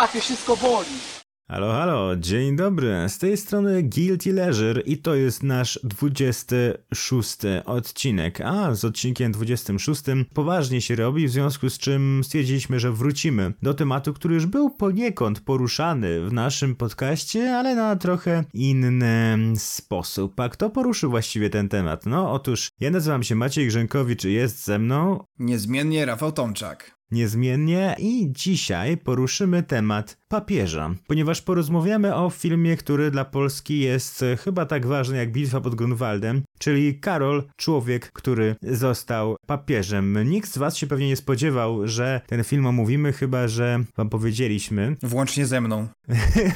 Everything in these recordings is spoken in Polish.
łapie, wszystko boli. Halo, halo, dzień dobry. Z tej strony Guilty Leisure i to jest nasz 26 odcinek. A z odcinkiem 26 poważnie się robi, w związku z czym stwierdziliśmy, że wrócimy do tematu, który już był poniekąd poruszany w naszym podcaście, ale na trochę inny sposób. A kto poruszył właściwie ten temat? No otóż ja nazywam się Maciej Grzękowicz i jest ze mną Niezmiennie Rafał Tomczak. Niezmiennie i dzisiaj poruszymy temat papieża, ponieważ porozmawiamy o filmie, który dla Polski jest e, chyba tak ważny jak Bitwa pod Grunwaldem, czyli Karol, człowiek, który został papieżem. Nikt z was się pewnie nie spodziewał, że ten film omówimy, chyba że wam powiedzieliśmy, Włącznie ze mną.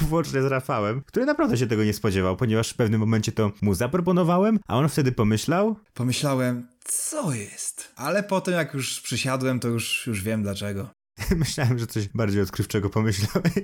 włącznie z Rafałem, który naprawdę się tego nie spodziewał, ponieważ w pewnym momencie to mu zaproponowałem, a on wtedy pomyślał, Pomyślałem, co jest? Ale potem jak już przysiadłem, to już, już wiem dlaczego. Myślałem, że coś bardziej odkrywczego pomyślałeś.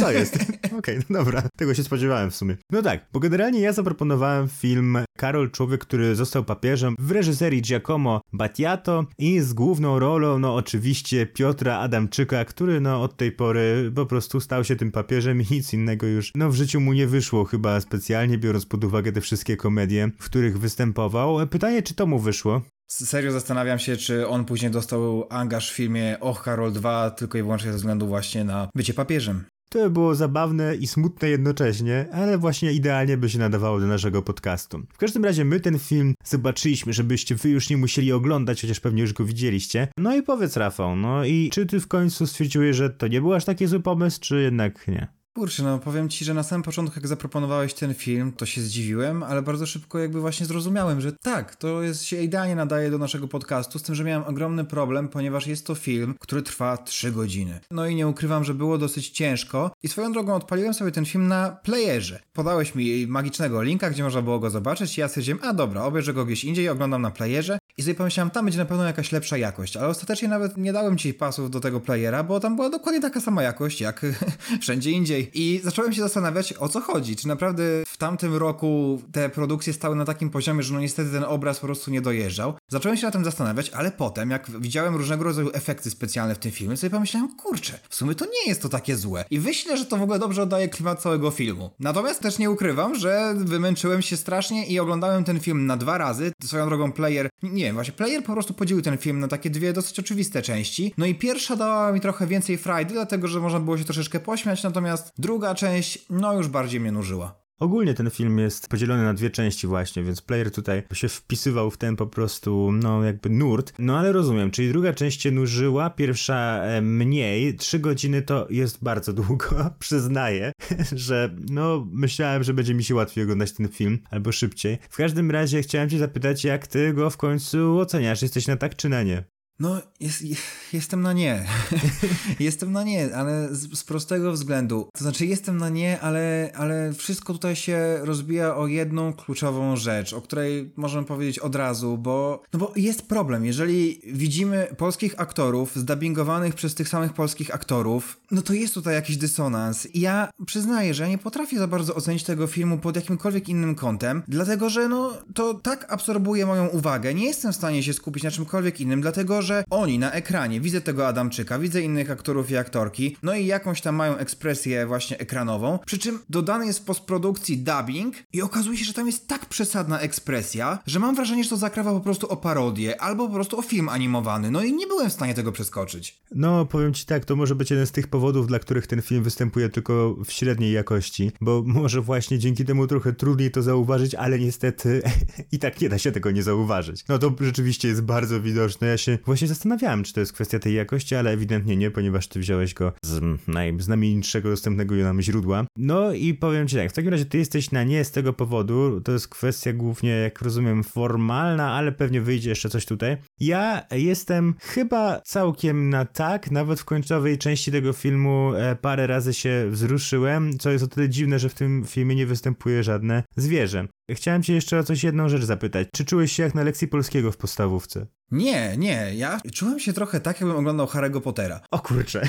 Co jest? Okej, no dobra. Tego się spodziewałem w sumie. No tak, bo generalnie ja zaproponowałem film Karol, człowiek, który został papieżem w reżyserii Giacomo Battiato i z główną rolą, no oczywiście Piotra Adamczyka, który no od tej pory po prostu stał się tym papieżem i nic innego już no w życiu mu nie wyszło chyba specjalnie, biorąc pod uwagę te wszystkie komedie, w których występował. Pytanie, czy to mu wyszło? Serio zastanawiam się, czy on później dostał angaż w filmie Och Karol 2 tylko i wyłącznie ze względu właśnie na bycie papieżem. To by było zabawne i smutne jednocześnie, ale właśnie idealnie by się nadawało do naszego podcastu. W każdym razie my ten film zobaczyliśmy, żebyście wy już nie musieli oglądać, chociaż pewnie już go widzieliście. No i powiedz Rafał, no i czy ty w końcu stwierdziłeś, że to nie był aż taki zły pomysł, czy jednak nie? Kurczę, no powiem ci, że na samym początku, jak zaproponowałeś ten film, to się zdziwiłem, ale bardzo szybko jakby właśnie zrozumiałem, że tak, to jest, się idealnie nadaje do naszego podcastu, z tym, że miałem ogromny problem, ponieważ jest to film, który trwa 3 godziny. No i nie ukrywam, że było dosyć ciężko i swoją drogą odpaliłem sobie ten film na playerze. Podałeś mi magicznego linka, gdzie można było go zobaczyć i ja stwierdziłem, a dobra, obejrzę go gdzieś indziej, oglądam na playerze i sobie pomyślałem, tam będzie na pewno jakaś lepsza jakość, ale ostatecznie nawet nie dałem ci pasów do tego playera, bo tam była dokładnie taka sama jakość jak wszędzie indziej. I zacząłem się zastanawiać, o co chodzi. Czy naprawdę w tamtym roku te produkcje stały na takim poziomie, że no niestety ten obraz po prostu nie dojeżdżał. Zacząłem się na tym zastanawiać, ale potem, jak widziałem różnego rodzaju efekty specjalne w tym filmie, sobie pomyślałem, kurczę, w sumie to nie jest to takie złe. I myślę, że to w ogóle dobrze oddaje klimat całego filmu. Natomiast też nie ukrywam, że wymęczyłem się strasznie i oglądałem ten film na dwa razy. Swoją drogą player, nie wiem, właśnie player po prostu podzielił ten film na takie dwie dosyć oczywiste części. No i pierwsza dała mi trochę więcej frajdy, dlatego że można było się troszeczkę pośmiać, natomiast druga część, no już bardziej mnie nużyła. Ogólnie ten film jest podzielony na dwie części właśnie, więc player tutaj się wpisywał w ten po prostu, no jakby nurt. No ale rozumiem, czyli druga część się nużyła, pierwsza e, mniej, trzy godziny to jest bardzo długo, przyznaję, że no myślałem, że będzie mi się łatwiej oglądać ten film, albo szybciej. W każdym razie chciałem cię zapytać, jak ty go w końcu oceniasz? Jesteś na tak czy na nie? No, jest, jestem na nie. jestem na nie, ale z, z, prostego względu. To znaczy, jestem na nie, ale, ale wszystko tutaj się rozbija o jedną kluczową rzecz, o której możemy powiedzieć od razu, bo, no bo jest problem. Jeżeli widzimy polskich aktorów zdubbingowanych przez tych samych polskich aktorów, no to jest tutaj jakiś dysonans. I ja przyznaję, że ja nie potrafię za bardzo ocenić tego filmu pod jakimkolwiek innym kątem, dlatego że no to tak absorbuje moją uwagę. Nie jestem w stanie się skupić na czymkolwiek innym, dlatego że oni na ekranie, widzę tego Adamczyka, widzę innych aktorów i aktorki, no i jakąś tam mają ekspresję właśnie ekranową, przy czym dodany jest w postprodukcji dubbing i okazuje się, że tam jest tak przesadna ekspresja, że mam wrażenie, że to zakrawa po prostu o parodię albo po prostu o film animowany, no i nie byłem w stanie tego przeskoczyć. No, powiem ci tak, to może być jeden z tych powodów, dla których ten film występuje tylko w średniej jakości, bo może właśnie dzięki temu trochę trudniej to zauważyć, ale niestety i tak nie da się tego nie zauważyć. No to rzeczywiście jest bardzo widoczne. Ja się właśnie zastanawiałem, czy to jest kwestia tej jakości, ale ewidentnie nie, ponieważ ty wziąłeś go z najznamienitszego dostępnego nam źródła. No i powiem ci tak, w takim razie ty jesteś na nie z tego powodu, to jest kwestia głównie, jak rozumiem, formalna, ale pewnie wyjdzie jeszcze coś tutaj. Ja jestem chyba całkiem na tak, nawet w końcowej części tego filmu e, parę razy się wzruszyłem, co jest o tyle dziwne, że w tym filmie nie występuje żadne zwierzę. Chciałem cię jeszcze o coś jedną rzecz zapytać. Czy czułeś się jak na lekcji polskiego w podstawówce? Nie, nie, ja czułem się trochę tak, jakbym oglądał Harry'ego Pottera. O kurczę.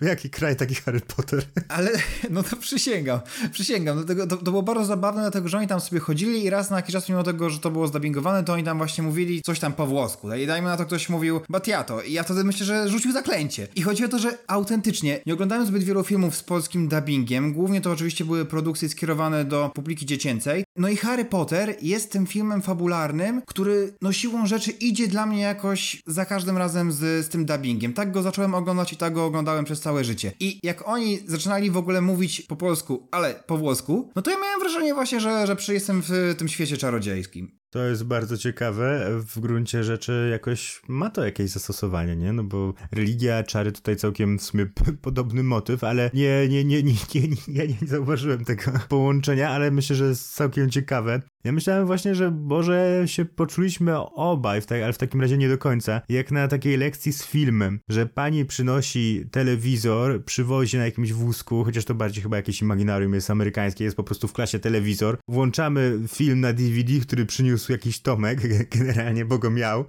Jaki kraj taki Harry Potter? Ale, no to przysięgam, przysięgam. Dlatego to, to było bardzo zabawne, dlatego że oni tam sobie chodzili i raz na jakiś czas, mimo tego, że to było zdubbingowane, to oni tam właśnie mówili coś tam po włosku. I dajmy na to, ktoś mówił Batiato. I ja wtedy myślę, że rzucił zaklęcie. I chodzi o to, że autentycznie, nie oglądałem zbyt wielu filmów z polskim dubbingiem. Głównie to oczywiście były produkcje skierowane do publiki dziecięcej. No i Harry Potter jest tym filmem fabularnym, który no siłą rzeczy idzie dla mnie jakoś za każdym razem z, z tym dubbingiem. Tak go zacząłem oglądać i tak go oglądałem przez całe życie. I jak oni zaczynali w ogóle mówić po polsku, ale po włosku, no to ja miałem wrażenie właśnie, że, że jestem w tym świecie czarodziejskim. To jest bardzo ciekawe. W gruncie rzeczy jakoś ma to jakieś zastosowanie, nie? No bo religia, czary tutaj całkiem w sumie podobny motyw, ale nie, nie, nie, nie, nie, nie, nie zauważyłem tego połączenia, ale myślę, że jest całkiem ciekawe. Ja myślałem właśnie, że może się poczuliśmy obaj, tak, ale w takim razie nie do końca, jak na takiej lekcji z filmem, że pani przynosi telewizor, przywozi na jakimś wózku, chociaż to bardziej chyba jakieś imaginarium jest amerykańskie, jest po prostu w klasie telewizor, włączamy film na DVD, który przyniósł jakiś Tomek, generalnie, bo go miał,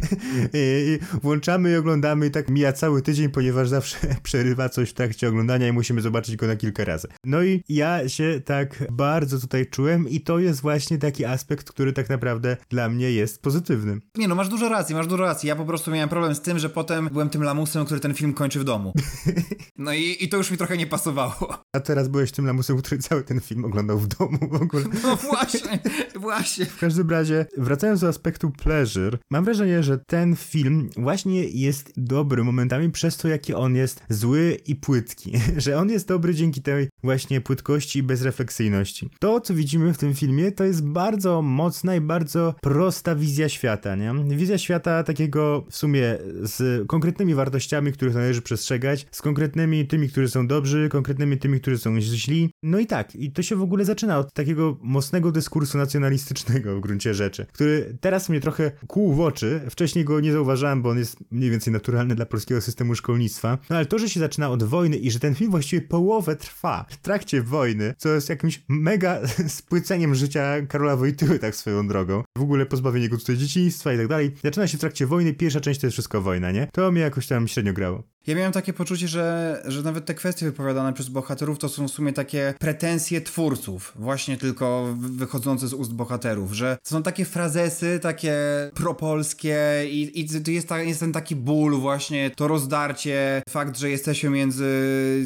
I włączamy i oglądamy i tak mija cały tydzień, ponieważ zawsze przerywa coś w trakcie oglądania i musimy zobaczyć go na kilka razy. No i ja się tak bardzo tutaj czułem i to jest właśnie taki aspekt, który tak naprawdę dla mnie jest pozytywny. Nie no, masz dużo racji, masz dużo racji. Ja po prostu miałem problem z tym, że potem byłem tym lamusem, który ten film kończy w domu. No i, i to już mi trochę nie pasowało. A teraz byłeś tym lamusem, który cały ten film oglądał w domu w ogóle. No właśnie, właśnie. W każdym razie, wracając do aspektu pleasure, mam wrażenie, że ten film właśnie jest dobry momentami przez to, jaki on jest zły i płytki. Że on jest dobry dzięki tej właśnie płytkości i bezrefleksyjności. To, co widzimy w tym filmie, to jest bardzo mocna i bardzo prosta wizja świata, nie? Wizja świata takiego w sumie z konkretnymi wartościami, których należy przestrzegać, z konkretnymi tymi, którzy są dobrzy, konkretnymi tymi, którzy są źli. No i tak, i to się w ogóle zaczyna od takiego mocnego dyskursu nacjonalistycznego w gruncie rzeczy, który teraz mnie trochę kłuł w oczy. Wcześniej go nie zauważałem, bo on jest mniej więcej naturalny dla polskiego systemu szkolnictwa. No ale to, że się zaczyna od wojny i że ten film właściwie połowę trwa w trakcie wojny, co jest jakimś mega spłyceniem życia Karola Wojtyły tak swoją drogą. W ogóle pozbawienie go tutaj dzieciństwa i tak dalej. Zaczyna się w trakcie wojny, pierwsza część to jest wszystko wojna, nie? To mnie jakoś tam średnio grało. Ja miałem takie poczucie, że, że nawet te kwestie wypowiadane przez bohaterów to są w sumie takie pretensje twórców, właśnie tylko wychodzące z ust bohaterów, że są takie frazesy, takie propolskie i, i jest, ta, jest ten taki ból właśnie, to rozdarcie, fakt, że jesteśmy między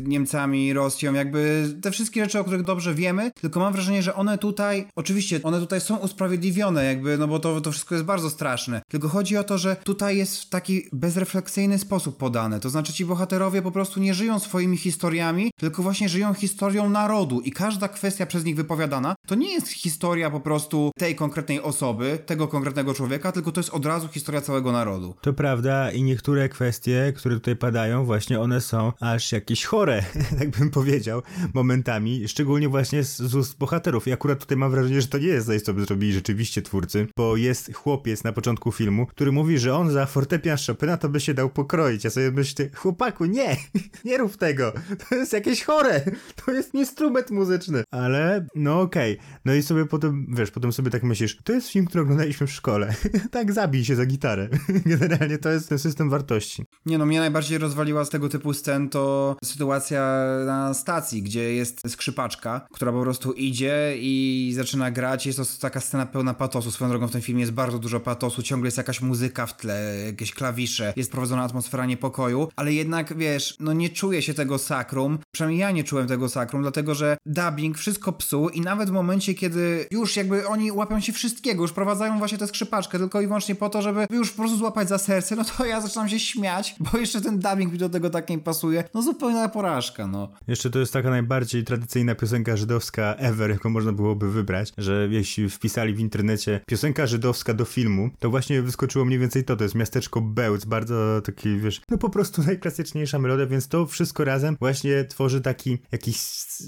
Niemcami i Rosją, jakby te wszystkie rzeczy, o których dobrze wiemy, tylko mam wrażenie, że one tutaj, oczywiście one tutaj są usprawiedliwione jakby, no bo to, to wszystko jest bardzo straszne, tylko chodzi o to, że tutaj jest w taki bezrefleksyjny sposób podane, to znaczy ci bohaterowie po prostu nie żyją swoimi historiami, tylko właśnie żyją historią narodu i każda kwestia przez nich wypowiadana to nie jest historia po prostu tej konkretnej osoby, tego konkretnego człowieka, tylko to jest od razu historia całego narodu. To prawda i niektóre kwestie, które tutaj padają, właśnie one są aż jakieś chore, tak bym powiedział, momentami, szczególnie właśnie z, z ust bohaterów. I akurat tutaj mam wrażenie, że to nie jest coś, co by zrobili rzeczywiście twórcy, bo jest chłopiec na początku filmu, który mówi, że on za fortepian Chopina to by się dał pokroić. Ja sobie myślę, chłopaku, nie, nie rób tego, to jest jakieś chore, to jest instrument muzyczny. Ale, no okej, okay. no i sobie potem, wiesz, potem sobie tak myślisz, to jest film, który oglądaliśmy w szkole, tak zabij się za gitarę. Generalnie to jest ten system wartości. Nie no, mnie najbardziej rozwaliła z tego typu scen to sytuacja na stacji, gdzie jest skrzypaczka, która po prostu idzie i zaczyna grać, jest to taka scena pełna patosu, swoją drogą w tym filmie jest bardzo dużo patosu, ciągle jest jakaś muzyka w tle, jakieś klawisze, jest prowadzona atmosfera niepokoju, ale jednak, wiesz, no nie czuje się tego sakrum, przynajmniej ja nie czułem tego sakrum, dlatego że dubbing wszystko psuł i nawet w momencie, kiedy już jakby oni łapią się wszystkiego, już prowadzają właśnie tę skrzypaczkę tylko i wyłącznie po to, żeby już po prostu złapać za serce, no to ja zaczynam się śmiać, bo jeszcze ten dubbing mi do tego tak nie pasuje, no zupełna porażka, no. Jeszcze to jest taka najbardziej tradycyjna piosenka żydowska ever, jaką można byłoby wybrać, że jeśli wpisali w internecie piosenka żydowska do filmu, to właśnie wyskoczyło mniej więcej to, to jest miasteczko Bełc, bardzo taki, wiesz, no po prostu najklasyczniejsza melodia, więc to wszystko razem właśnie tworzy taki jakiś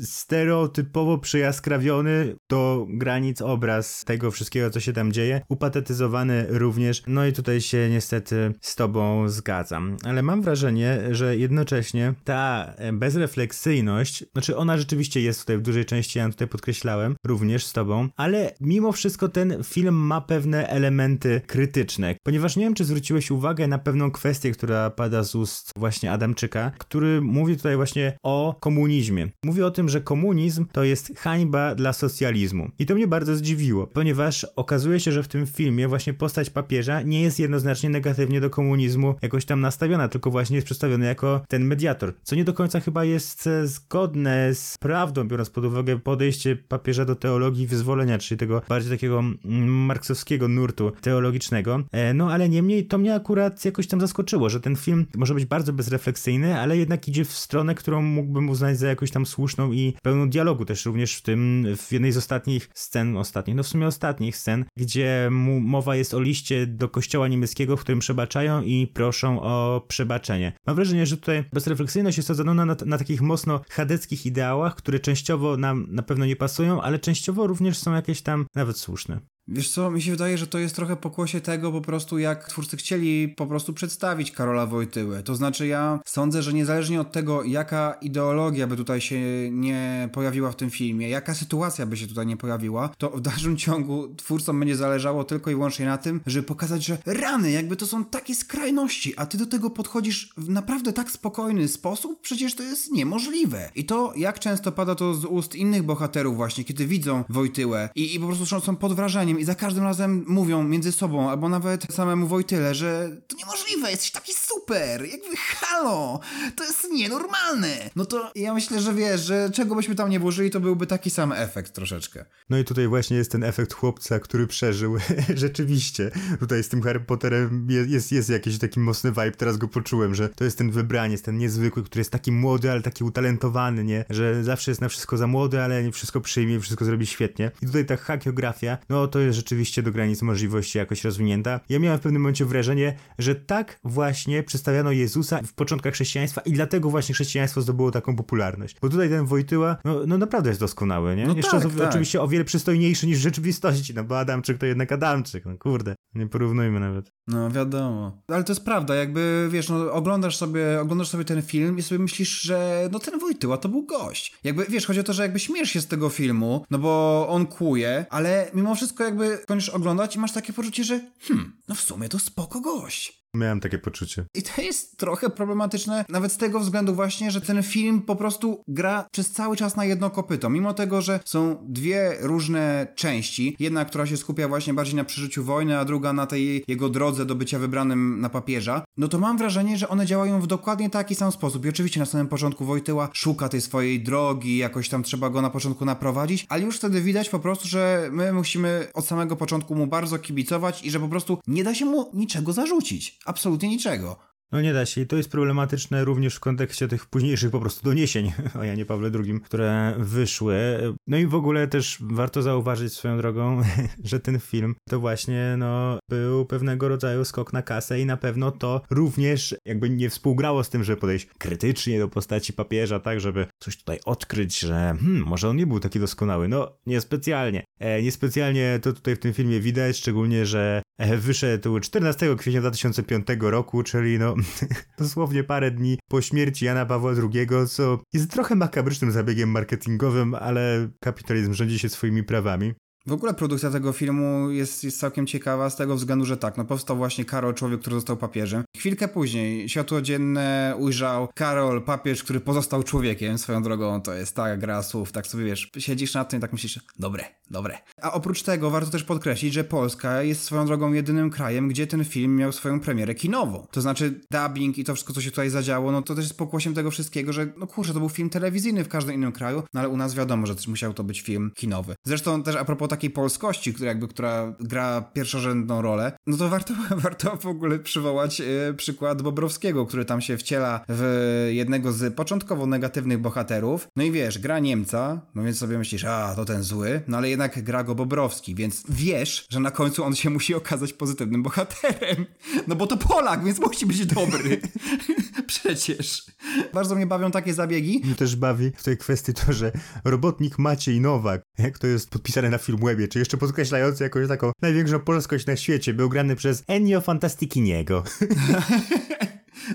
stereotypowo przejaskrawiony do granic obraz tego wszystkiego, co się tam dzieje, upatetyzowany również, no i tutaj się niestety z tobą zgadzam. Ale mam wrażenie, że jednocześnie ta bezrefleksyjność, znaczy ona rzeczywiście jest tutaj w dużej części, ja tutaj podkreślałem, również z tobą, ale mimo wszystko ten film ma pewne elementy krytyczne, ponieważ nie wiem, czy zwróciłeś uwagę na pewną kwestię, która pada z ust właśnie Adamczyka, który mówi tutaj właśnie o komunizmie. Mówi o tym, że komunizm to jest hańba dla socjalizmu. I to mnie bardzo zdziwiło, ponieważ okazuje się, że w tym filmie właśnie postać papieża nie jest jednoznacznie negatywnie do komunizmu jakoś tam nastawiona, tylko właśnie jest przedstawiony jako ten mediator, co nie do końca chyba jest e, zgodne z prawdą, biorąc pod uwagę podejście papieża do teologii wyzwolenia, czyli tego bardziej takiego mm, marksowskiego nurtu teologicznego. E, no ale niemniej to mnie akurat jakoś tam zaskoczyło, że ten film może być bardzo bezrefleksyjny, ale jednak idzie w stronę, którą mógłbym uznać za jakoś tam słuszną i pełną dialogu też również w tym, w jednej z ostatnich scen, ostatnich, no w sumie ostatnich scen, gdzie mowa jest o liście do kościoła niemieckiego, w którym przebaczają i proszą o przebaczenie. Mam wrażenie, że tutaj bezrefleksyjność jest osadzona na, na takich mocno chadeckich ideałach, które częściowo nam na pewno nie pasują, ale częściowo również są jakieś tam nawet słuszne. Wiesz co, mi się wydaje, że to jest trochę pokłosie tego po prostu, jak twórcy chcieli po prostu przedstawić Karola Wojtyłę. To znaczy ja sądzę, że niezależnie od tego, jaka ideologia by tutaj się nie pojawiła w tym filmie, jaka sytuacja by się tutaj nie pojawiła, to w dalszym ciągu twórcom będzie zależało tylko i wyłącznie na tym, żeby pokazać, że rany, jakby to są takie skrajności, a ty do tego podchodzisz w naprawdę tak spokojny sposób, przecież to jest niemożliwe. I to, jak często pada to z ust innych bohaterów właśnie, kiedy widzą Wojtyłę i, i po prostu są pod wrażeniem i za każdym razem mówią między sobą, albo nawet samemu Wojtyle, że to niemożliwe, jesteś taki super, jakby halo, to jest nienormalne. No to ja myślę, że wiesz, że czego byśmy tam nie włożyli, to byłby taki sam efekt troszeczkę. No i tutaj właśnie jest ten efekt chłopca, który przeżył. Rzeczywiście, tutaj z tym Harry Potterem jest, jest, jest jakiś taki mocny vibe, teraz go poczułem, że to jest ten wybraniec, ten niezwykły, który jest taki młody, ale taki utalentowany, nie? Że zawsze jest na wszystko za młody, ale nie wszystko przyjmie, wszystko zrobi świetnie. I tutaj ta hakiografia, no to jest rzeczywiście do granic możliwości jakoś rozwinięta. Ja miałem w pewnym momencie wrażenie, że tak właśnie przedstawiano Jezusa w początkach chrześcijaństwa i dlatego właśnie chrześcijaństwo zdobyło taką popularność. Bo tutaj ten Wojtyła, no, no naprawdę jest doskonały, nie? No Jeszcze tak, tak. oczywiście o wiele przystojniejszy niż w rzeczywistości, no bo Adamczyk to jednak Adamczyk, no kurde, nie porównujmy nawet. No wiadomo. Ale to jest prawda, jakby wiesz, no oglądasz sobie, oglądasz sobie ten film i sobie myślisz, że no ten Wojtyła to był gość. Jakby wiesz, chodzi o to, że jakby śmiesz się z tego filmu, no bo on kłuje, ale mimo wszystko jakby kończysz oglądać i masz takie poczucie, że hmm, no w sumie to spoko gość. Miałem takie poczucie. I to jest trochę problematyczne, nawet z tego względu właśnie, że ten film po prostu gra przez cały czas na jedno kopyto. Mimo tego, że są dwie różne części, jedna, która się skupia właśnie bardziej na przeżyciu wojny, a druga na tej jego drodze do bycia wybranym na papieża, no to mam wrażenie, że one działają w dokładnie taki sam sposób. I oczywiście na samym początku Wojtyła szuka tej swojej drogi, jakoś tam trzeba go na początku naprowadzić, ale już wtedy widać po prostu, że my musimy od samego początku mu bardzo kibicować i że po prostu nie da się mu niczego zarzucić absolutnie niczego. No nie da się i to jest problematyczne również w kontekście tych późniejszych po prostu doniesień o Janie Pawle II, które wyszły. No i w ogóle też warto zauważyć swoją drogą, że ten film to właśnie no, był pewnego rodzaju skok na kasę i na pewno to również jakby nie współgrało z tym, żeby podejść krytycznie do postaci papieża, tak, żeby coś tutaj odkryć, że hmm, może on nie był taki doskonały. No, niespecjalnie. E, niespecjalnie to tutaj w tym filmie widać, szczególnie, że e, wyszedł 14 kwietnia 2005 roku, czyli no dosłownie parę dni po śmierci Jana Pawła II, co jest trochę makabrycznym zabiegiem marketingowym, ale kapitalizm rządzi się swoimi prawami. W ogóle produkcja tego filmu jest, jest całkiem ciekawa z tego względu, że tak, no powstał właśnie Karol, człowiek, który został papieżem. Chwilkę później światło dzienne ujrzał Karol, papież, który pozostał człowiekiem. Swoją drogą to jest ta gra słów, tak sobie wiesz, siedzisz nad tym i tak myślisz, dobre, dobre. A oprócz tego warto też podkreślić, że Polska jest swoją drogą jedynym krajem, gdzie ten film miał swoją premierę kinową. To znaczy dubbing i to wszystko, co się tutaj zadziało, no to też jest pokłosiem tego wszystkiego, że no kurczę, to był film telewizyjny w każdym innym kraju, no ale u nas wiadomo, że też musiał to być film kinowy. Zresztą też a propos takiej polskości, która jakby, która gra pierwszorzędną rolę, no to warto, warto w ogóle przywołać e, przykład Bobrowskiego, który tam się wciela w jednego z początkowo negatywnych bohaterów. No i wiesz, gra Niemca, no więc sobie myślisz, a to ten zły, no ale jednak gra go Bobrowski, więc wiesz, że na końcu on się musi okazać pozytywnym bohaterem. No bo to Polak, więc musi być dobry. Przecież. Bardzo mnie bawią takie zabiegi. Mnie też bawi w tej kwestii to, że robotnik Maciej Nowak, jak to jest podpisane na Filmwebie, czy jeszcze podkreślający jakąś taką największą polskość na świecie, był grany przez Ennio Fantasticiniego.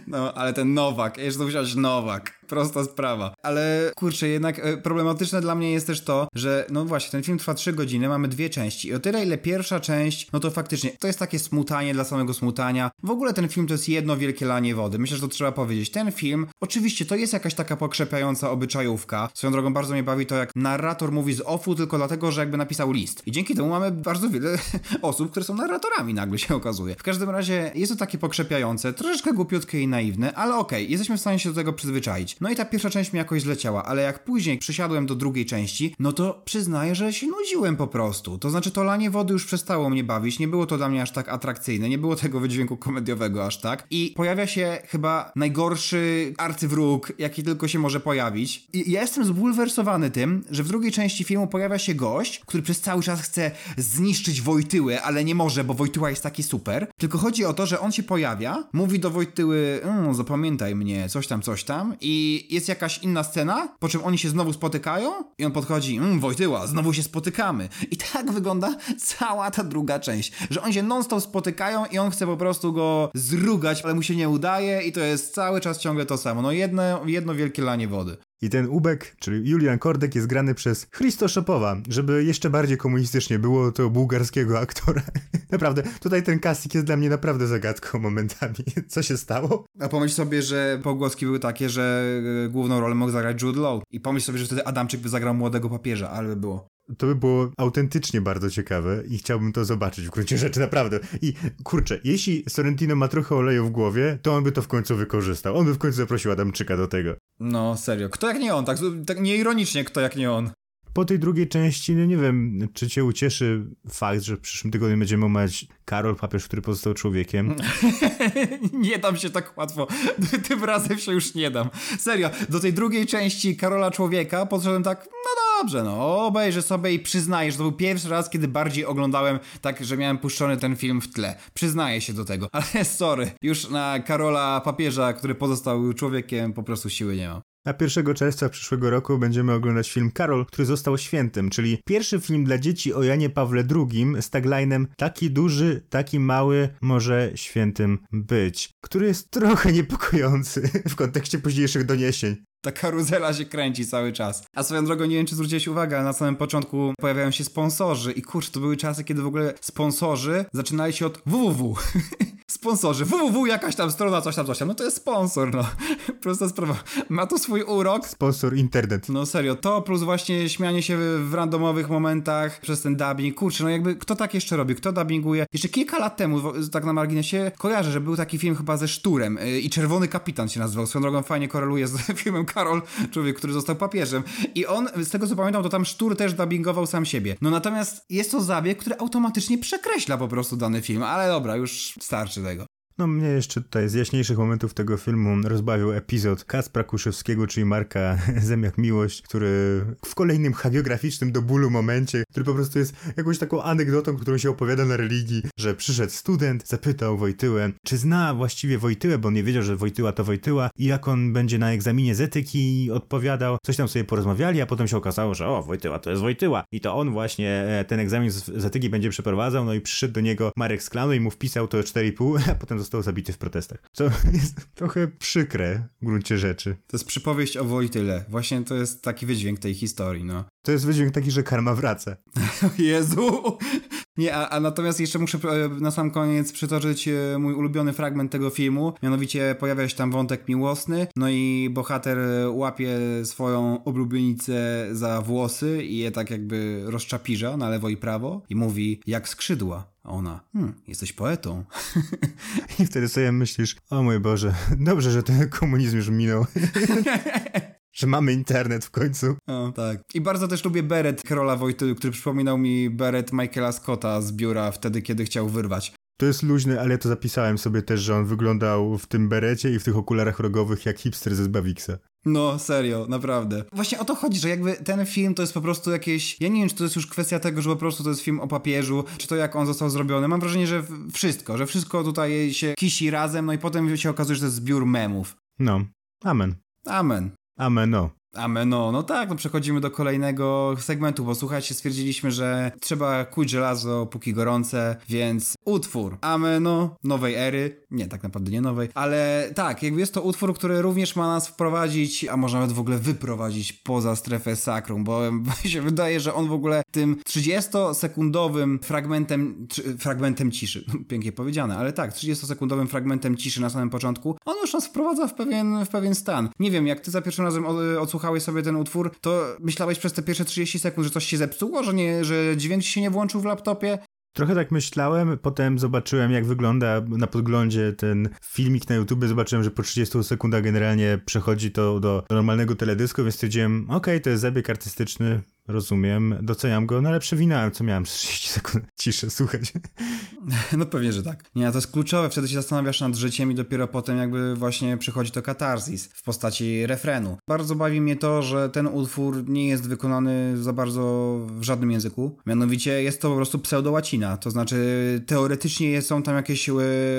No, ale ten Nowak, jeszcze to musiałeś Nowak. Prosta sprawa. Ale kurczę, jednak e, problematyczne dla mnie jest też to, że no właśnie, ten film trwa 3 godziny, mamy dwie części i o tyle ile pierwsza część, no to faktycznie to jest takie smutanie dla samego smutania. W ogóle ten film to jest jedno wielkie lanie wody. Myślę, że to trzeba powiedzieć. Ten film, oczywiście to jest jakaś taka pokrzepiająca obyczajówka. Swoją drogą bardzo mnie bawi to, jak narrator mówi z offu tylko dlatego, że jakby napisał list. I dzięki temu mamy bardzo wiele osób, które są narratorami nagle się okazuje. W każdym razie jest to takie pokrzepiające, troszeczkę głupiutkie i naiwne, ale okej, okay, jesteśmy w stanie się do tego przyzwyczaić. No i ta pierwsza część mi jakoś zleciała, ale jak później przysiadłem do drugiej części, no to przyznaję, że się nudziłem po prostu. To znaczy to lanie wody już przestało mnie bawić, nie było to dla mnie aż tak atrakcyjne, nie było tego wydźwięku komediowego aż tak. I pojawia się chyba najgorszy arcywróg, jaki tylko się może pojawić. I ja jestem zbulwersowany tym, że w drugiej części filmu pojawia się gość, który przez cały czas chce zniszczyć Wojtyłę, ale nie może, bo Wojtyła jest taki super. Tylko chodzi o to, że on się pojawia, mówi do Wojtyły, mmm, zapamiętaj mnie, coś tam, coś tam i jest jakaś inna scena, po czym oni się znowu spotykają i on podchodzi, mmm, Wojtyła, znowu się spotykamy. I tak wygląda cała ta druga część, że oni się non-stop spotykają i on chce po prostu go zrugać, ale mu się nie udaje i to jest cały czas ciągle to samo. No jedno, jedno wielkie lanie wody. I ten Ubek, czyli Julian Kordek, jest grany przez Christo Szopowa. Żeby jeszcze bardziej komunistycznie było, to bułgarskiego aktora. naprawdę, tutaj ten casting jest dla mnie naprawdę zagadką momentami. Co się stało? A pomyśl sobie, że pogłoski były takie, że e, główną rolę mógł zagrać Jude Law. I pomyśl sobie, że wtedy Adamczyk by zagrał młodego papieża, ale by było. To by było autentycznie bardzo ciekawe i chciałbym to zobaczyć w gruncie rzeczy, naprawdę. I kurczę, jeśli Sorrentino ma trochę oleju w głowie, to on by to w końcu wykorzystał. On by w końcu zaprosił Adamczyka do tego. No, serio. Kto jak nie on? Tak, tak nieironicznie, kto jak nie on. Po tej drugiej części, no nie wiem, czy cię ucieszy fakt, że w przyszłym tygodniu będziemy omawiać Karol, papież, który pozostał człowiekiem. nie dam się tak łatwo. Tym razem się już nie dam. Serio, do tej drugiej części Karola Człowieka podszedłem tak, no dobrze, no obejrzę sobie i przyznaję, że to był pierwszy raz, kiedy bardziej oglądałem tak, że miałem puszczony ten film w tle. Przyznaję się do tego. Ale sorry, już na Karola papieża, który pozostał człowiekiem, po prostu siły nie mam. A 1 czerwca przyszłego roku będziemy oglądać film Karol, który został świętym, czyli pierwszy film dla dzieci o Janie Pawle II z taglinem taki duży, taki mały może świętym być, który jest trochę niepokojący w kontekście późniejszych doniesień. Ta karuzela się kręci cały czas. A swoją drogą, nie wiem, czy zwróciłeś uwagę, ale na samym początku pojawiają się sponsorzy i kurczę, to były czasy, kiedy w ogóle sponsorzy zaczynali się od www. sponsorzy, www, jakaś tam strona, coś tam, coś tam. No to jest sponsor, no. Prosta sprawa. Ma to swój urok. Sponsor internet. No serio, to plus właśnie śmianie się w randomowych momentach przez ten dubbing. Kurczę, no jakby kto tak jeszcze robi? Kto dubbinguje? Jeszcze kilka lat temu, tak na marginesie, kojarzę, że był taki film chyba ze Szturem y, i Czerwony Kapitan się nazywał. Swoją drogą fajnie koreluje z filmem Karol, człowiek, który został papieżem. I on, z tego co pamiętam, to tam Sztur też dubbingował sam siebie. No natomiast jest to zabieg, który automatycznie przekreśla po prostu dany film. Ale dobra, już starczy tego. No mnie jeszcze tutaj z jaśniejszych momentów tego filmu rozbawił epizod Kacpra Kuszewskiego, czyli Marka Zemiach Miłość, który w kolejnym hagiograficznym do bólu momencie, który po prostu jest jakąś taką anegdotą, którą się opowiada na religii, że przyszedł student, zapytał Wojtyłę, czy zna właściwie Wojtyłę, bo on nie wiedział, że Wojtyła to Wojtyła i jak on będzie na egzaminie z etyki odpowiadał, coś tam sobie porozmawiali, a potem się okazało, że o, Wojtyła to jest Wojtyła. I to on właśnie e, ten egzamin z etyki będzie przeprowadzał, no i przyszedł do niego Marek Sklano i mu wpisał to 4,5, a potem został zabity w protestach. Co jest trochę przykre w gruncie rzeczy. To jest przypowieść o Wojtyle. Właśnie to jest taki wydźwięk tej historii, no. To jest wydźwięk taki, że karma wraca. Jezu! Nie, a, a, natomiast jeszcze muszę e, na sam koniec przytoczyć e, mój ulubiony fragment tego filmu. Mianowicie pojawia się tam wątek miłosny, no i bohater e, łapie swoją oblubienicę za włosy i je tak jakby rozczapirza na lewo i prawo i mówi jak skrzydła. A ona, hmm, jesteś poetą. I wtedy sobie myślisz, o mój Boże, dobrze, że ten komunizm już minął. że mamy internet w końcu. O, tak. I bardzo też lubię beret Karola Wojtyły, który przypominał mi beret Michaela Scotta z biura wtedy, kiedy chciał wyrwać. To jest luźny, ale ja to zapisałem sobie też, że on wyglądał w tym berecie i w tych okularach rogowych jak hipster ze Zbawiksa. No, serio, naprawdę. Właśnie o to chodzi, że jakby ten film to jest po prostu jakieś. Ja nie wiem, czy to jest już kwestia tego, że po prostu to jest film o papieżu, czy to jak on został zrobiony. Mam wrażenie, że wszystko, że wszystko tutaj się kisi razem, no i potem się okazuje, że to jest zbiór memów. No, amen. Amen. Amen, no. Ameno, no tak, no przechodzimy do kolejnego segmentu, bo słuchajcie, stwierdziliśmy, że trzeba kuć żelazo póki gorące, więc utwór Ameno nowej ery, nie, tak naprawdę nie nowej, ale tak, jakby jest to utwór, który również ma nas wprowadzić, a może nawet w ogóle wyprowadzić poza strefę sakrum, bo się wydaje, że on w ogóle tym 30-sekundowym fragmentem, fragmentem ciszy, pięknie powiedziane, ale tak, 30-sekundowym fragmentem ciszy na samym początku, on już nas wprowadza w pewien, w pewien stan. Nie wiem, jak ty za pierwszym razem odsłuchałeś sobie ten utwór, to myślałeś przez te pierwsze 30 sekund, że coś się zepsuło, że, nie, że dźwięk się nie włączył w laptopie? Trochę tak myślałem, potem zobaczyłem jak wygląda na podglądzie ten filmik na YouTube, zobaczyłem, że po 30 sekundach generalnie przechodzi to do normalnego teledysku, więc stwierdziłem, okej, okay, to jest zabieg artystyczny, rozumiem, doceniam go, no ale przewinąłem, co miałem 30 sekund ciszę słuchać. No pewnie, że tak. Nie, to jest kluczowe, wtedy się zastanawiasz nad życiem i dopiero potem jakby właśnie przychodzi to katarzis w postaci refrenu. Bardzo bawi mnie to, że ten utwór nie jest wykonany za bardzo w żadnym języku. Mianowicie jest to po prostu pseudo-łacina, to znaczy teoretycznie są tam jakieś e,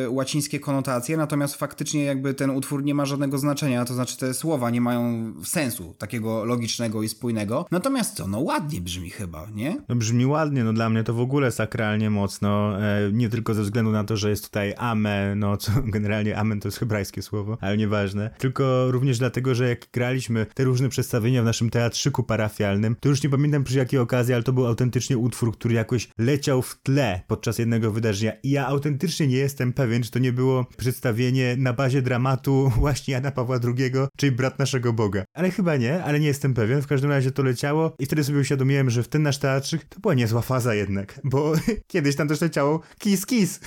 łacińskie konotacje, natomiast faktycznie jakby ten utwór nie ma żadnego znaczenia, to znaczy te słowa nie mają sensu takiego logicznego i spójnego. Natomiast co, no ładnie brzmi chyba, nie? No brzmi ładnie, no dla mnie to w ogóle sakralnie mocno, e, nie tylko ze względu na to, że jest tutaj ame, no co generalnie amen to jest hebrajskie słowo, ale nieważne, tylko również dlatego, że jak graliśmy te różne przedstawienia w naszym teatrzyku parafialnym, to już nie pamiętam przy jakiej okazji, ale to był autentycznie utwór, który jakoś leciał w tle podczas jednego wydarzenia i ja autentycznie nie jestem pewien, czy to nie było przedstawienie na bazie dramatu właśnie Jana Pawła II, czyli brat naszego Boga. Ale chyba nie, ale nie jestem pewien, w każdym razie to leciało i wtedy sobie uświadomiłem, że w ten nasz teatrzyk to była niezła faza jednak, bo kiedyś tam też leciało kiss kiss.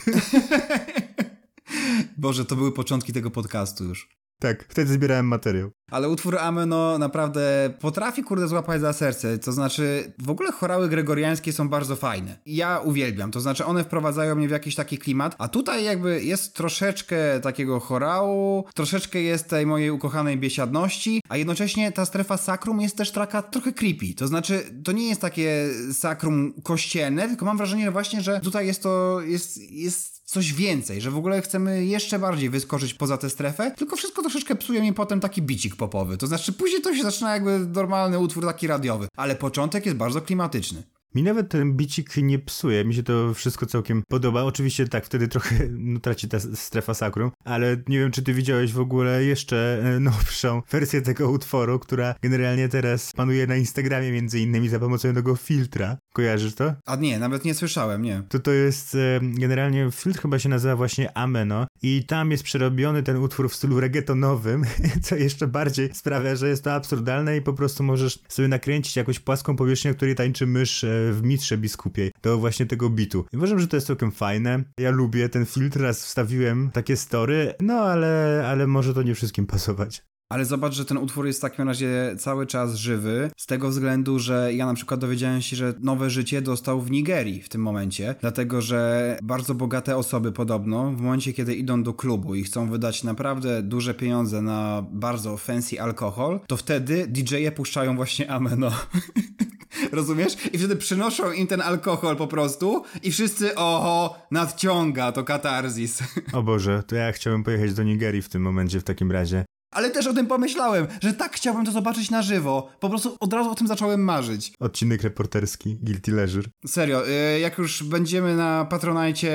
Boże, to były początki tego podcastu już. Tak, wtedy zbierałem materiał. Ale utwór Ameno naprawdę potrafi kurde złapać za serce, to znaczy w ogóle chorały gregoriańskie są bardzo fajne. Ja uwielbiam, to znaczy one wprowadzają mnie w jakiś taki klimat, a tutaj jakby jest troszeczkę takiego chorału, troszeczkę jest tej mojej ukochanej biesiadności, a jednocześnie ta strefa sakrum jest też taka trochę creepy, to znaczy to nie jest takie sakrum kościelne, tylko mam wrażenie właśnie, że tutaj jest to, jest, jest coś więcej, że w ogóle chcemy jeszcze bardziej wyskoczyć poza tę strefę, tylko wszystko troszeczkę psuje mi potem taki bicik popowy. To znaczy później to się zaczyna jakby normalny utwór taki radiowy, ale początek jest bardzo klimatyczny. Mi nawet ten bicik nie psuje, mi się to wszystko całkiem podoba. Oczywiście tak, wtedy trochę no, traci ta strefa sakrum, ale nie wiem, czy ty widziałeś w ogóle jeszcze e, nowszą wersję tego utworu, która generalnie teraz panuje na Instagramie między innymi za pomocą tego filtra. Kojarzysz to? A nie, nawet nie słyszałem, nie. To to jest e, generalnie filtr chyba się nazywa właśnie Ameno i tam jest przerobiony ten utwór w stylu reggaetonowym, co jeszcze bardziej sprawia, że jest to absurdalne i po prostu możesz sobie nakręcić jakąś płaską powierzchnię, której tańczy mysz e, w mitrze biskupiej do właśnie tego bitu. I uważam, że to jest całkiem fajne. Ja lubię ten filtr, raz wstawiłem takie story, no ale, ale może to nie wszystkim pasować. Ale zobacz, że ten utwór jest w takim razie cały czas żywy, z tego względu, że ja na przykład dowiedziałem się, że nowe życie dostał w Nigerii w tym momencie, dlatego że bardzo bogate osoby podobno, w momencie kiedy idą do klubu i chcą wydać naprawdę duże pieniądze na bardzo fancy alkohol, to wtedy DJ-e puszczają właśnie Ameno. Rozumiesz? I wtedy przynoszą im ten alkohol po prostu i wszyscy, oho, nadciąga to katarzis. O Boże, to ja chciałbym pojechać do Nigerii w tym momencie w takim razie. Ale też o tym pomyślałem, że tak chciałbym to zobaczyć na żywo. Po prostu od razu o tym zacząłem marzyć. Odcinek reporterski, Guilty Leisure. Serio, y, jak już będziemy na Patronajcie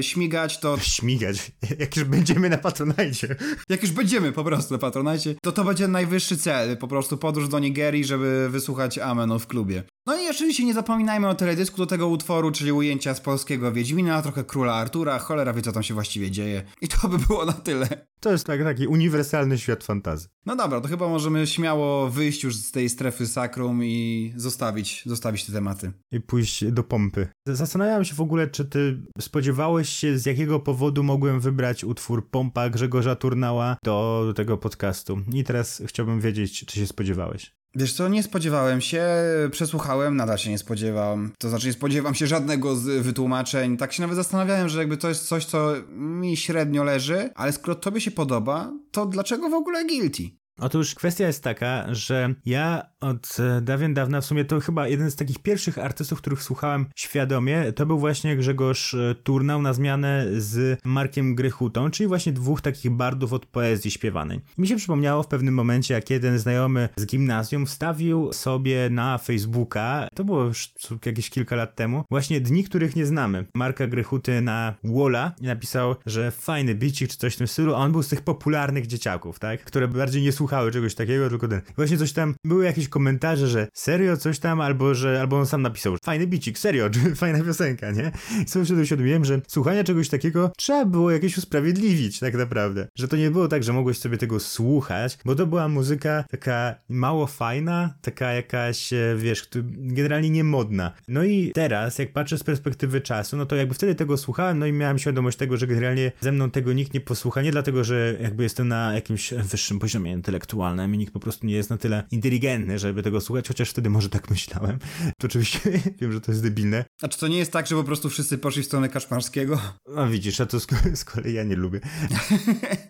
śmigać, to... Śmigać? Jak już będziemy na Patronajcie? Jak już będziemy po prostu na Patronajcie, to to będzie najwyższy cel. Po prostu podróż do Nigerii, żeby wysłuchać Ameno w klubie. No i oczywiście nie zapominajmy o teledysku do tego utworu, czyli ujęcia z polskiego Wiedźmina, trochę Króla Artura, cholera wie co tam się właściwie dzieje. I to by było na tyle. To jest tak, taki uniwersalny świat fantazy. No dobra, to chyba możemy śmiało wyjść już z tej strefy sakrum i zostawić, zostawić te tematy. I pójść do pompy. Zastanawiałem się w ogóle, czy ty spodziewałeś się, z jakiego powodu mogłem wybrać utwór Pompa Grzegorza Turnała do tego podcastu. I teraz chciałbym wiedzieć, czy się spodziewałeś. Wiesz co, nie spodziewałem się, przesłuchałem, nadal się nie spodziewam. To znaczy nie spodziewam się żadnego z wytłumaczeń. Tak się nawet zastanawiałem, że jakby to jest coś, co mi średnio leży, ale skoro tobie się podoba, to dlaczego w ogóle guilty? Otóż kwestia jest taka, że ja od e, dawien dawna, w sumie to chyba jeden z takich pierwszych artystów, których słuchałem świadomie, to był właśnie Grzegorz e, Turnał na zmianę z Markiem Grychutą, czyli właśnie dwóch takich bardów od poezji śpiewanej. Mi się przypomniało w pewnym momencie, jak jeden znajomy z gimnazjum wstawił sobie na Facebooka, to było już jakieś kilka lat temu, właśnie dni, których nie znamy. Marka Grychuty na Wola i napisał, że fajny bicik czy coś w tym stylu, a on był z tych popularnych dzieciaków, tak? Które bardziej nie słuchały czegoś takiego, tylko ten. Właśnie coś tam, były jakieś komentarze, że serio coś tam, albo że, albo on sam napisał, fajny bicik, serio, fajna piosenka, nie? I sobie wtedy uświadomiłem, że słuchania czegoś takiego trzeba było jakieś usprawiedliwić, tak naprawdę. Że to nie było tak, że mogłeś sobie tego słuchać, bo to była muzyka taka mało fajna, taka jakaś, e, wiesz, generalnie niemodna. No i teraz, jak patrzę z perspektywy czasu, no to jakby wtedy tego słuchałem, no i miałem świadomość tego, że generalnie ze mną tego nikt nie posłucha, nie dlatego, że jakby jestem na jakimś wyższym poziomie intelektualnym i nikt po prostu nie jest na tyle inteligentny, żeby tego słuchać, chociaż wtedy może tak myślałem. To oczywiście wiem, że to jest debilne. A czy to nie jest tak, że po prostu wszyscy poszli w stronę Kaczmarskiego? A widzisz, a to z, z kolei ja nie lubię.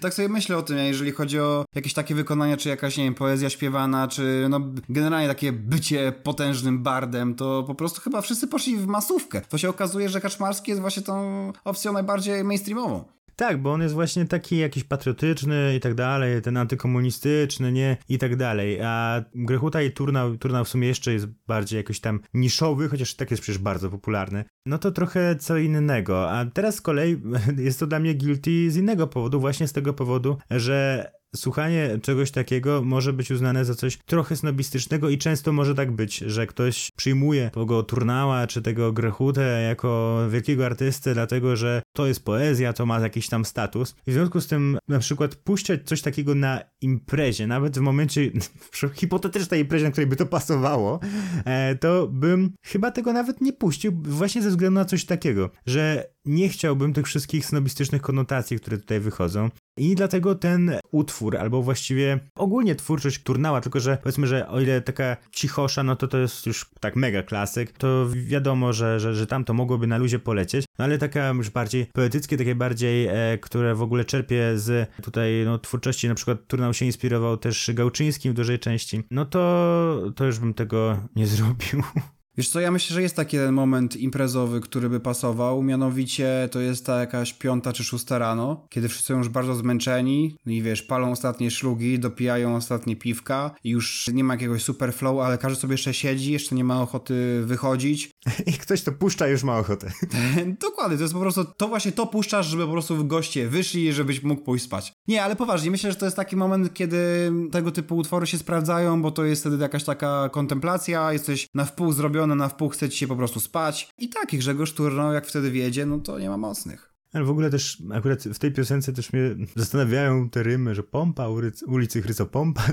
tak sobie myślę o tym, jeżeli chodzi o jakieś takie wykonania, czy jakaś, nie wiem, poezja śpiewana, czy no generalnie takie bycie potężnym bardem, to po prostu chyba wszyscy poszli w masówkę. To się okazuje, że Kaczmarski jest właśnie tą opcją najbardziej mainstreamową. Tak, bo on jest właśnie taki jakiś patriotyczny i tak dalej, ten antykomunistyczny, nie? I tak dalej. A Grechuta i Turnał, Turnał w sumie jeszcze jest bardziej jakoś tam niszowy, chociaż tak jest przecież bardzo popularny. No to trochę co innego. A teraz z kolei jest to dla mnie guilty z innego powodu, właśnie z tego powodu, że słuchanie czegoś takiego może być uznane za coś trochę snobistycznego i często może tak być, że ktoś przyjmuje tego Turnała czy tego Grechutę jako wielkiego artystę, dlatego że to jest poezja, to ma jakiś tam status. I w związku z tym na przykład puszczać coś takiego na imprezie, nawet w momencie hipotetycznej imprezie, na której by to pasowało, e, to bym chyba tego nawet nie puścił, właśnie ze względu na coś takiego, że nie chciałbym tych wszystkich snobistycznych konotacji, które tutaj wychodzą. I dlatego ten utwór, albo właściwie ogólnie twórczość Turnała, tylko że powiedzmy, że o ile taka cichosza, no to to jest już tak mega klasyk, to wiadomo, że, że, że tam to mogłoby na luzie polecieć, no ale taka już bardziej poetyckie, takie bardziej, e, które w ogóle czerpie z tutaj no, twórczości, na przykład Turnał się inspirował też Gałczyńskim w dużej części, no to, to już bym tego nie zrobił. Wiesz co, ja myślę, że jest taki jeden moment imprezowy, który by pasował, mianowicie to jest ta jakaś piąta czy szósta rano, kiedy wszyscy są już bardzo zmęczeni no i wiesz, palą ostatnie szlugi, dopijają ostatnie piwka i już nie ma jakiegoś super flow, ale każdy sobie jeszcze siedzi, jeszcze nie ma ochoty wychodzić. I ktoś to puszcza już ma ochotę. Dokładnie, to jest po prostu, to właśnie to puszczasz, żeby po prostu goście wyszli, żebyś mógł pójść spać. Nie, ale poważnie, myślę, że to jest taki moment, kiedy tego typu utwory się sprawdzają, bo to jest wtedy jakaś taka kontemplacja, jesteś na wpół zrobiony na wpół, chce ci się po prostu spać. I tak, Grzegorz Turnał jak wtedy wiedzie, no to nie ma mocnych. Ale w ogóle też, akurat w tej piosence też mnie zastanawiają te rymy, że pompa, ulicy Chryzopompa,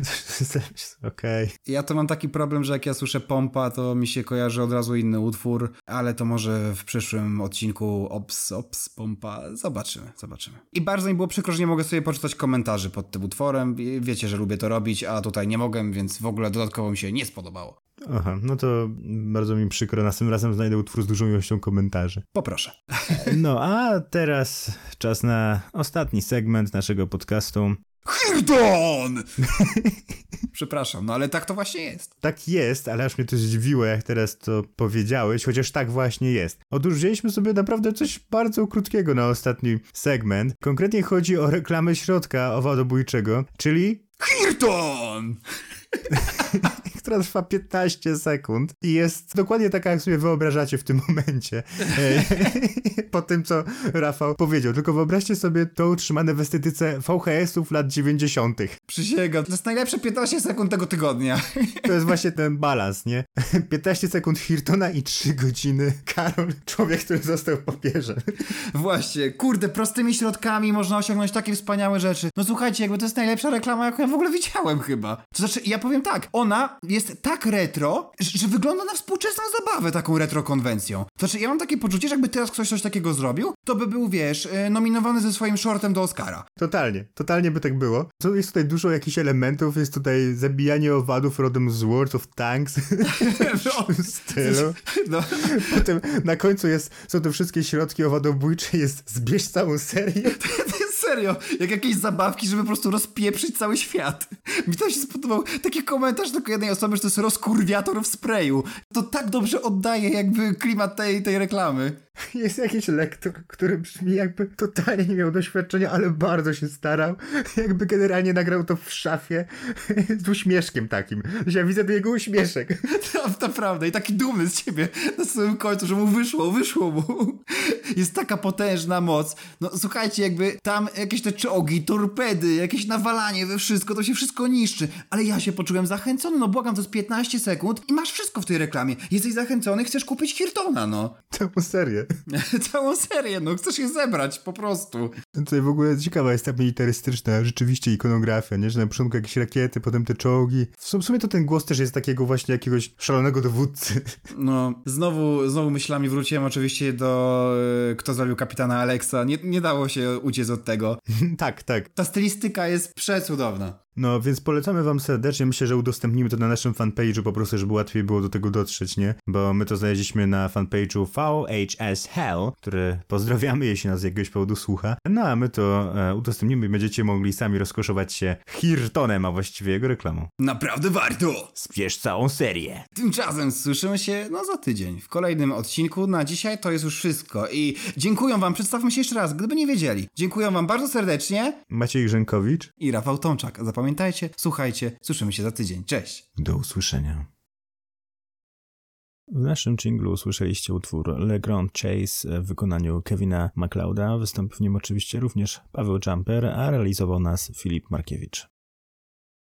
okej. Okay. Ja to mam taki problem, że jak ja słyszę pompa, to mi się kojarzy od razu inny utwór, ale to może w przyszłym odcinku ops, ops, pompa, zobaczymy, zobaczymy. I bardzo mi było przykro, że nie mogę sobie poczytać komentarzy pod tym utworem, wiecie, że lubię to robić, a tutaj nie mogę, więc w ogóle dodatkowo mi się nie spodobało. Aha, no to bardzo mi przykro. Następnym razem znajdę utwór z dużą ilością komentarzy. Poproszę. No, a teraz czas na ostatni segment naszego podcastu. Hirdon! Przepraszam, no ale tak to właśnie jest. Tak jest, ale aż mnie to zdziwiło, jak teraz to powiedziałeś, chociaż tak właśnie jest. Otóż wzięliśmy sobie naprawdę coś bardzo krótkiego na ostatni segment. Konkretnie chodzi o reklamę środka owadobójczego, czyli... Hirton! która trwa 15 sekund i jest dokładnie taka, jak sobie wyobrażacie w tym momencie. po tym, co Rafał powiedział. Tylko wyobraźcie sobie to utrzymane w estetyce VHS-ów lat 90. Przysięgam, to jest najlepsze 15 sekund tego tygodnia. to jest właśnie ten balans, nie? 15 sekund Hirtona i 3 godziny Karol, człowiek, który został papieżem. Właśnie, kurde, prostymi środkami można osiągnąć takie wspaniałe rzeczy. No słuchajcie, jakby to jest najlepsza reklama, jaką ja w ogóle widziałem chyba. To znaczy, ja powiem tak, ona jest tak retro, że, wygląda na współczesną zabawę taką retro konwencją. Znaczy, ja mam takie poczucie, że jakby teraz ktoś coś takiego zrobił, to by był, wiesz, y, nominowany ze swoim shortem do Oscara. Totalnie, totalnie by tak było. Jest tutaj dużo jakichś elementów, jest tutaj zabijanie owadów rodem z World of Tanks w stylu. No. Potem na końcu jest, są te wszystkie środki owadobójcze, jest zbierz całą serię. serio, jak jakieś zabawki, żeby po prostu rozpieprzyć cały świat. Mi to się spodobał taki komentarz tylko jednej osoby, że to jest rozkurwiator w sprayu. To tak dobrze oddaje jakby klimat tej, tej reklamy. Jest jakiś lektor, który brzmi jakby totalnie nie miał doświadczenia, ale bardzo się starał. Jakby generalnie nagrał to w szafie z uśmieszkiem takim. Ja widzę ten jego uśmieszek. To naprawdę. I taki dumny z ciebie na samym końcu, że mu wyszło, wyszło mu. Jest taka potężna moc. No słuchajcie, jakby tam jakieś te czołgi, torpedy, jakieś nawalanie we wszystko, to się wszystko niszczy. Ale ja się poczułem zachęcony, no błagam, to jest 15 sekund i masz wszystko w tej reklamie. Jesteś zachęcony, chcesz kupić Hirtona, no. Całą serię. Całą serię, no chcesz je zebrać, po prostu. Tutaj w ogóle ciekawa jest ta militarystyczna rzeczywiście ikonografia, nie? Że na początku jakieś rakiety, potem te czołgi. W sumie to ten głos też jest takiego właśnie jakiegoś szalonego dowódcy. No, znowu, znowu myślami wróciłem oczywiście do y, Kto zabił kapitana Alexa. Nie, nie dało się uciec od tego. tak, tak. Ta stylistyka jest przecudowna. No, więc polecamy wam serdecznie. Myślę, że udostępnimy to na naszym fanpage'u po prostu, żeby łatwiej było do tego dotrzeć, nie? Bo my to znaleźliśmy na fanpage'u VHS Hell, który pozdrawiamy, jeśli nas z jakiegoś powodu słucha. No, a my to e, udostępnimy i będziecie mogli sami rozkoszować się Hirtonem, a właściwie jego reklamą. Naprawdę warto! Spierz całą serię. Tymczasem słyszymy się no za tydzień w kolejnym odcinku. Na dzisiaj to jest już wszystko i dziękuję wam, przedstawmy się jeszcze raz, gdyby nie wiedzieli. Dziękuję wam bardzo serdecznie. Maciej Grzękowicz i Rafał Tomczak. Zapamiętajcie, słuchajcie, słyszymy się za tydzień. Cześć. Do usłyszenia. W naszym jinglu usłyszeliście utwór Le Grand Chase w wykonaniu Kevina MacLeoda. Wystąpił w nim oczywiście również Paweł Jumper, a realizował nas Filip Markiewicz.